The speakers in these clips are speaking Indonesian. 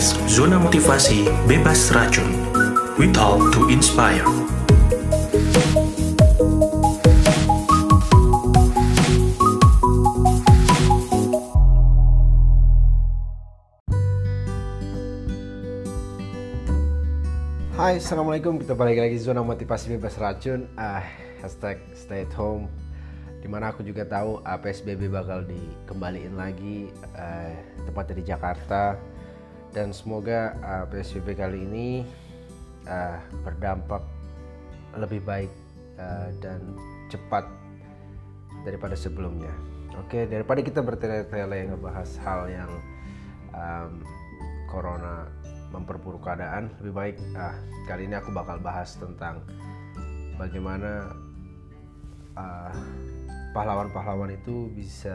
podcast Zona Motivasi Bebas Racun. We talk to inspire. Hai, assalamualaikum. Kita balik lagi zona motivasi bebas racun. Ah, hashtag stay at home. Di mana aku juga tahu ah, PSBB bakal dikembaliin lagi, eh, tepatnya di Jakarta. Dan semoga ah, PSBB kali ini ah, berdampak lebih baik ah, dan cepat daripada sebelumnya. Oke, daripada kita bertele-tele ngebahas hal yang um, corona memperburuk keadaan lebih baik ah kali ini aku bakal bahas tentang bagaimana ah, pahlawan-pahlawan itu bisa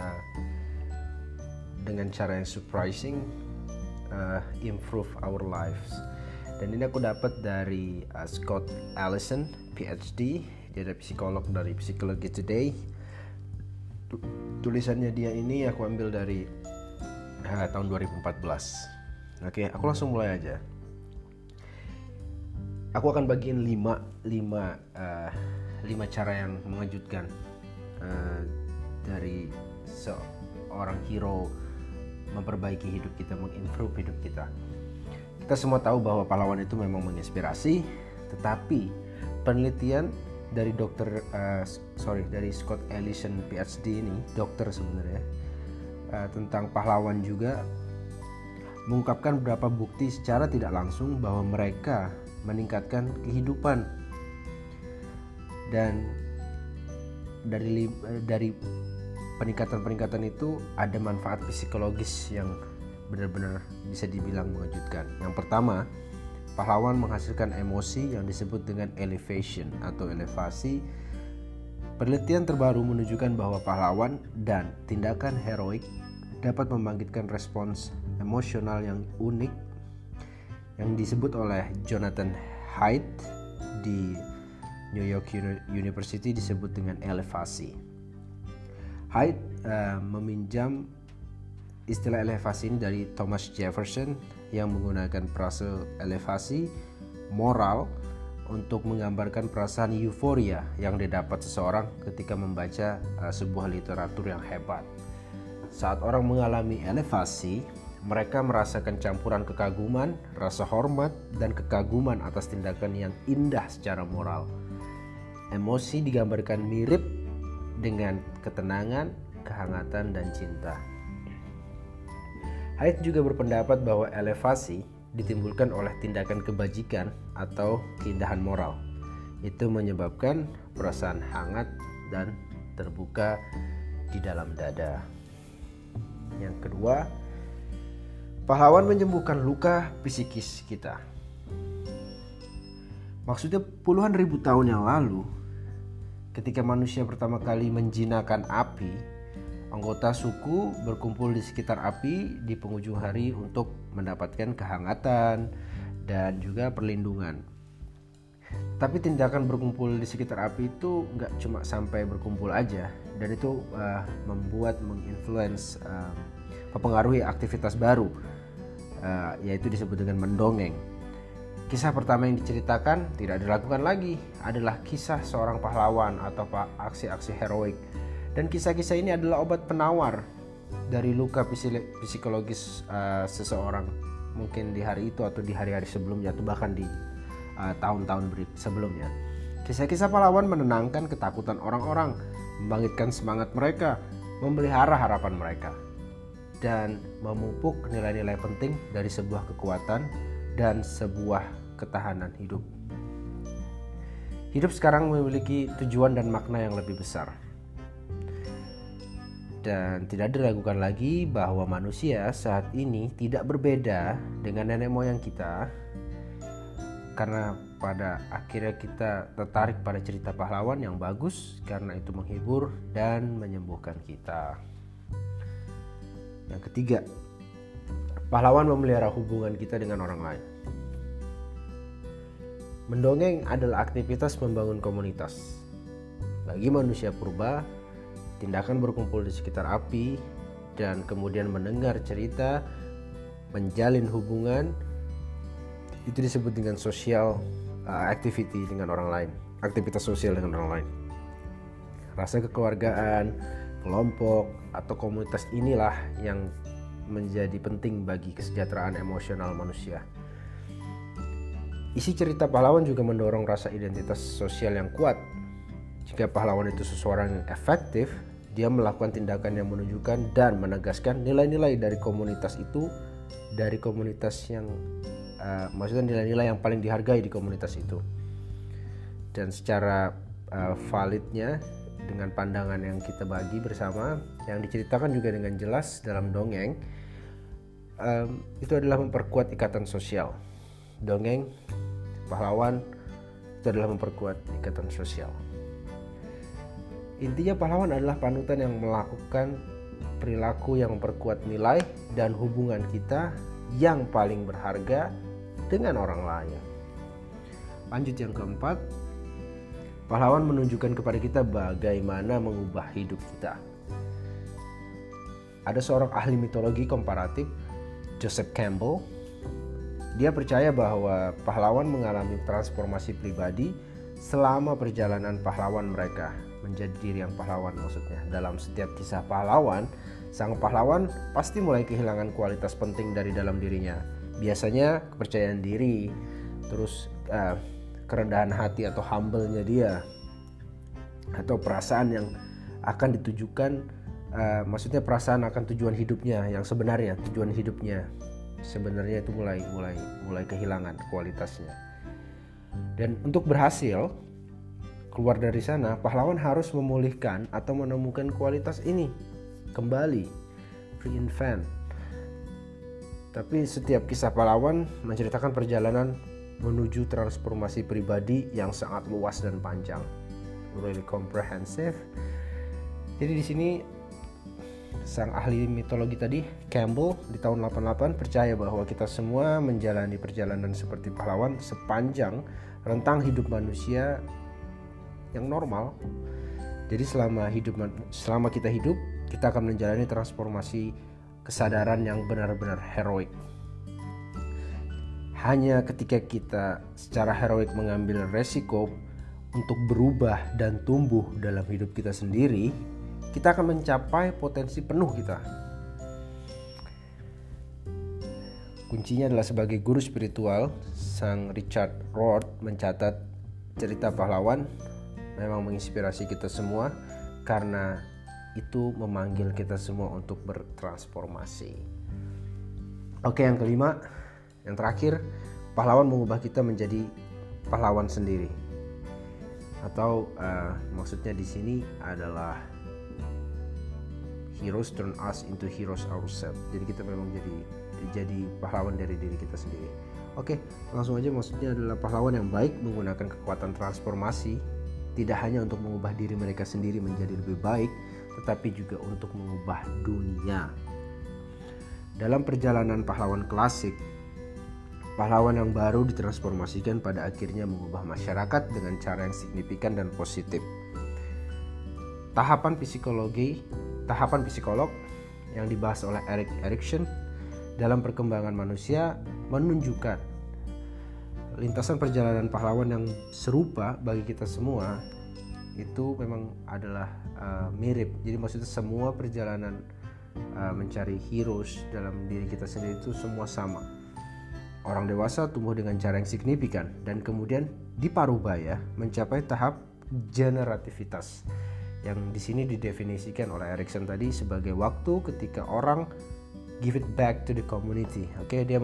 dengan cara yang surprising ah, improve our lives. Dan ini aku dapat dari ah, Scott Allison PhD dia ada psikolog dari Psychology Today. Tu- tulisannya dia ini aku ambil dari ah, tahun 2014 Oke, aku langsung mulai aja. Aku akan bagiin 5 lima, eh, lima cara yang mengejutkan eh, dari seorang hero memperbaiki hidup kita, mengimprove hidup kita. Kita semua tahu bahwa pahlawan itu memang menginspirasi, tetapi penelitian dari dokter eh, sorry dari Scott Ellison PhD ini dokter sebenarnya eh, tentang pahlawan juga mengungkapkan beberapa bukti secara tidak langsung bahwa mereka meningkatkan kehidupan dan dari eh, dari peningkatan-peningkatan itu ada manfaat psikologis yang benar-benar bisa dibilang mengejutkan. Yang pertama, pahlawan menghasilkan emosi yang disebut dengan elevation atau elevasi. Penelitian terbaru menunjukkan bahwa pahlawan dan tindakan heroik dapat membangkitkan respons emosional yang unik yang disebut oleh Jonathan Haidt di New York Uni- University disebut dengan elevasi. Haidt eh, meminjam istilah elevasi ini dari Thomas Jefferson yang menggunakan frase elevasi moral untuk menggambarkan perasaan euforia yang didapat seseorang ketika membaca eh, sebuah literatur yang hebat. Saat orang mengalami elevasi, mereka merasakan campuran kekaguman, rasa hormat, dan kekaguman atas tindakan yang indah secara moral. Emosi digambarkan mirip dengan ketenangan, kehangatan, dan cinta. Haidt juga berpendapat bahwa elevasi ditimbulkan oleh tindakan kebajikan atau keindahan moral. Itu menyebabkan perasaan hangat dan terbuka di dalam dada. Yang kedua, pahlawan menyembuhkan luka psikis kita. Maksudnya puluhan ribu tahun yang lalu, ketika manusia pertama kali menjinakkan api, anggota suku berkumpul di sekitar api di penghujung hari untuk mendapatkan kehangatan dan juga perlindungan. Tapi tindakan berkumpul di sekitar api itu nggak cuma sampai berkumpul aja, dan itu uh, membuat menginfluence uh, mempengaruhi aktivitas baru, uh, yaitu disebut dengan mendongeng. Kisah pertama yang diceritakan tidak dilakukan lagi adalah kisah seorang pahlawan atau aksi-aksi heroik, dan kisah-kisah ini adalah obat penawar dari luka psikologis uh, seseorang mungkin di hari itu atau di hari-hari sebelumnya atau bahkan di uh, tahun-tahun beri- sebelumnya. Kisah-kisah pahlawan menenangkan ketakutan orang-orang, membangkitkan semangat mereka, memelihara harapan mereka, dan memupuk nilai-nilai penting dari sebuah kekuatan dan sebuah ketahanan hidup. Hidup sekarang memiliki tujuan dan makna yang lebih besar. Dan tidak diragukan lagi bahwa manusia saat ini tidak berbeda dengan nenek moyang kita karena pada akhirnya kita tertarik pada cerita pahlawan yang bagus karena itu menghibur dan menyembuhkan kita. Yang ketiga, pahlawan memelihara hubungan kita dengan orang lain. Mendongeng adalah aktivitas membangun komunitas. Bagi manusia purba, tindakan berkumpul di sekitar api dan kemudian mendengar cerita menjalin hubungan itu disebut dengan social uh, activity dengan orang lain, aktivitas sosial dengan orang lain. Rasa kekeluargaan, kelompok atau komunitas inilah yang menjadi penting bagi kesejahteraan emosional manusia. Isi cerita pahlawan juga mendorong rasa identitas sosial yang kuat. Jika pahlawan itu seseorang yang efektif, dia melakukan tindakan yang menunjukkan dan menegaskan nilai-nilai dari komunitas itu dari komunitas yang uh, maksudnya nilai-nilai yang paling dihargai di komunitas itu dan secara uh, validnya dengan pandangan yang kita bagi bersama yang diceritakan juga dengan jelas dalam dongeng um, itu adalah memperkuat ikatan sosial dongeng pahlawan itu adalah memperkuat ikatan sosial Intinya pahlawan adalah panutan yang melakukan perilaku yang memperkuat nilai dan hubungan kita yang paling berharga dengan orang lain. Lanjut yang keempat, pahlawan menunjukkan kepada kita bagaimana mengubah hidup kita. Ada seorang ahli mitologi komparatif, Joseph Campbell. Dia percaya bahwa pahlawan mengalami transformasi pribadi selama perjalanan pahlawan mereka menjadi diri yang pahlawan maksudnya. Dalam setiap kisah pahlawan, sang pahlawan pasti mulai kehilangan kualitas penting dari dalam dirinya. Biasanya kepercayaan diri, terus uh, kerendahan hati atau humble-nya dia atau perasaan yang akan ditujukan uh, maksudnya perasaan akan tujuan hidupnya yang sebenarnya tujuan hidupnya sebenarnya itu mulai mulai mulai kehilangan kualitasnya dan untuk berhasil keluar dari sana, pahlawan harus memulihkan atau menemukan kualitas ini kembali, reinvent. Tapi setiap kisah pahlawan menceritakan perjalanan menuju transformasi pribadi yang sangat luas dan panjang, really comprehensive. Jadi di sini sang ahli mitologi tadi Campbell di tahun 88 percaya bahwa kita semua menjalani perjalanan seperti pahlawan sepanjang rentang hidup manusia yang normal. Jadi selama hidup selama kita hidup, kita akan menjalani transformasi kesadaran yang benar-benar heroik. Hanya ketika kita secara heroik mengambil resiko untuk berubah dan tumbuh dalam hidup kita sendiri, kita akan mencapai potensi penuh kita. Kuncinya adalah sebagai guru spiritual, Sang Richard Rohr mencatat cerita pahlawan memang menginspirasi kita semua karena itu memanggil kita semua untuk bertransformasi. Oke, yang kelima, yang terakhir, pahlawan mengubah kita menjadi pahlawan sendiri. Atau uh, maksudnya di sini adalah heroes turn us into heroes ourselves. Jadi kita memang jadi jadi pahlawan dari diri kita sendiri. Oke, langsung aja maksudnya adalah pahlawan yang baik menggunakan kekuatan transformasi tidak hanya untuk mengubah diri mereka sendiri menjadi lebih baik, tetapi juga untuk mengubah dunia. Dalam perjalanan pahlawan klasik, pahlawan yang baru ditransformasikan pada akhirnya mengubah masyarakat dengan cara yang signifikan dan positif. Tahapan psikologi, tahapan psikolog yang dibahas oleh Eric Erikson dalam perkembangan manusia menunjukkan lintasan perjalanan pahlawan yang serupa bagi kita semua itu memang adalah uh, mirip. Jadi maksudnya semua perjalanan uh, mencari heroes dalam diri kita sendiri itu semua sama. Orang dewasa tumbuh dengan cara yang signifikan dan kemudian di parubaya mencapai tahap generativitas yang di sini didefinisikan oleh Erikson tadi sebagai waktu ketika orang give it back to the community. Oke, okay? dia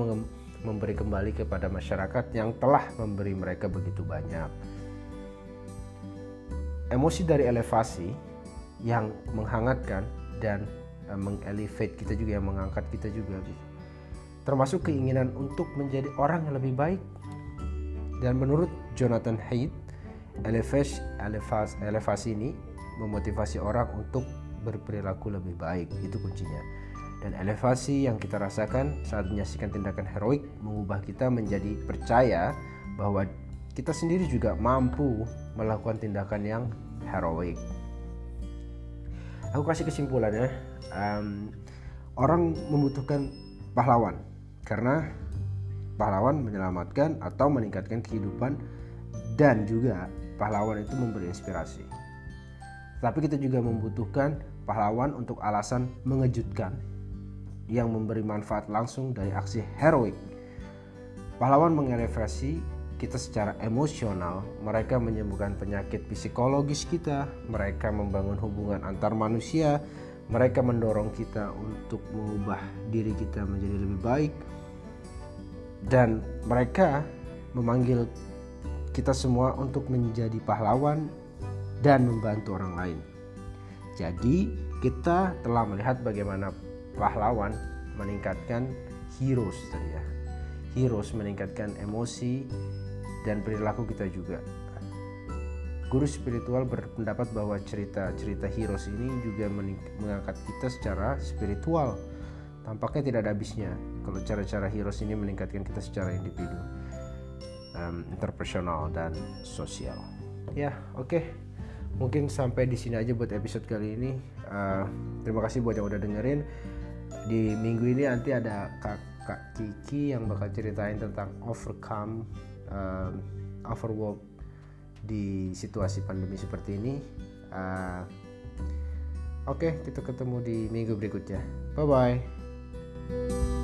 memberi kembali kepada masyarakat yang telah memberi mereka begitu banyak. Emosi dari elevasi yang menghangatkan dan uh, mengelevate kita juga yang mengangkat kita juga gitu. Termasuk keinginan untuk menjadi orang yang lebih baik. Dan menurut Jonathan Haidt, elevasi, elevasi, elevasi ini memotivasi orang untuk berperilaku lebih baik. Itu kuncinya dan elevasi yang kita rasakan saat menyaksikan tindakan heroik mengubah kita menjadi percaya bahwa kita sendiri juga mampu melakukan tindakan yang heroik. Aku kasih kesimpulannya, um, orang membutuhkan pahlawan, karena pahlawan menyelamatkan atau meningkatkan kehidupan dan juga pahlawan itu memberi inspirasi. Tapi kita juga membutuhkan pahlawan untuk alasan mengejutkan yang memberi manfaat langsung dari aksi heroik. Pahlawan mengelevasi kita secara emosional, mereka menyembuhkan penyakit psikologis kita, mereka membangun hubungan antar manusia, mereka mendorong kita untuk mengubah diri kita menjadi lebih baik, dan mereka memanggil kita semua untuk menjadi pahlawan dan membantu orang lain. Jadi, kita telah melihat bagaimana pahlawan meningkatkan heroes tadi ya. Heroes meningkatkan emosi dan perilaku kita juga. Guru spiritual berpendapat bahwa cerita-cerita heroes ini juga mengangkat kita secara spiritual. Tampaknya tidak ada habisnya kalau cara-cara heroes ini meningkatkan kita secara individu, um, interpersonal dan sosial. Ya, oke. Okay mungkin sampai di sini aja buat episode kali ini. Uh, terima kasih buat yang udah dengerin. Di minggu ini nanti ada kak kak Kiki yang bakal ceritain tentang overcome uh, overwork di situasi pandemi seperti ini. Uh, oke okay, kita ketemu di minggu berikutnya. Bye bye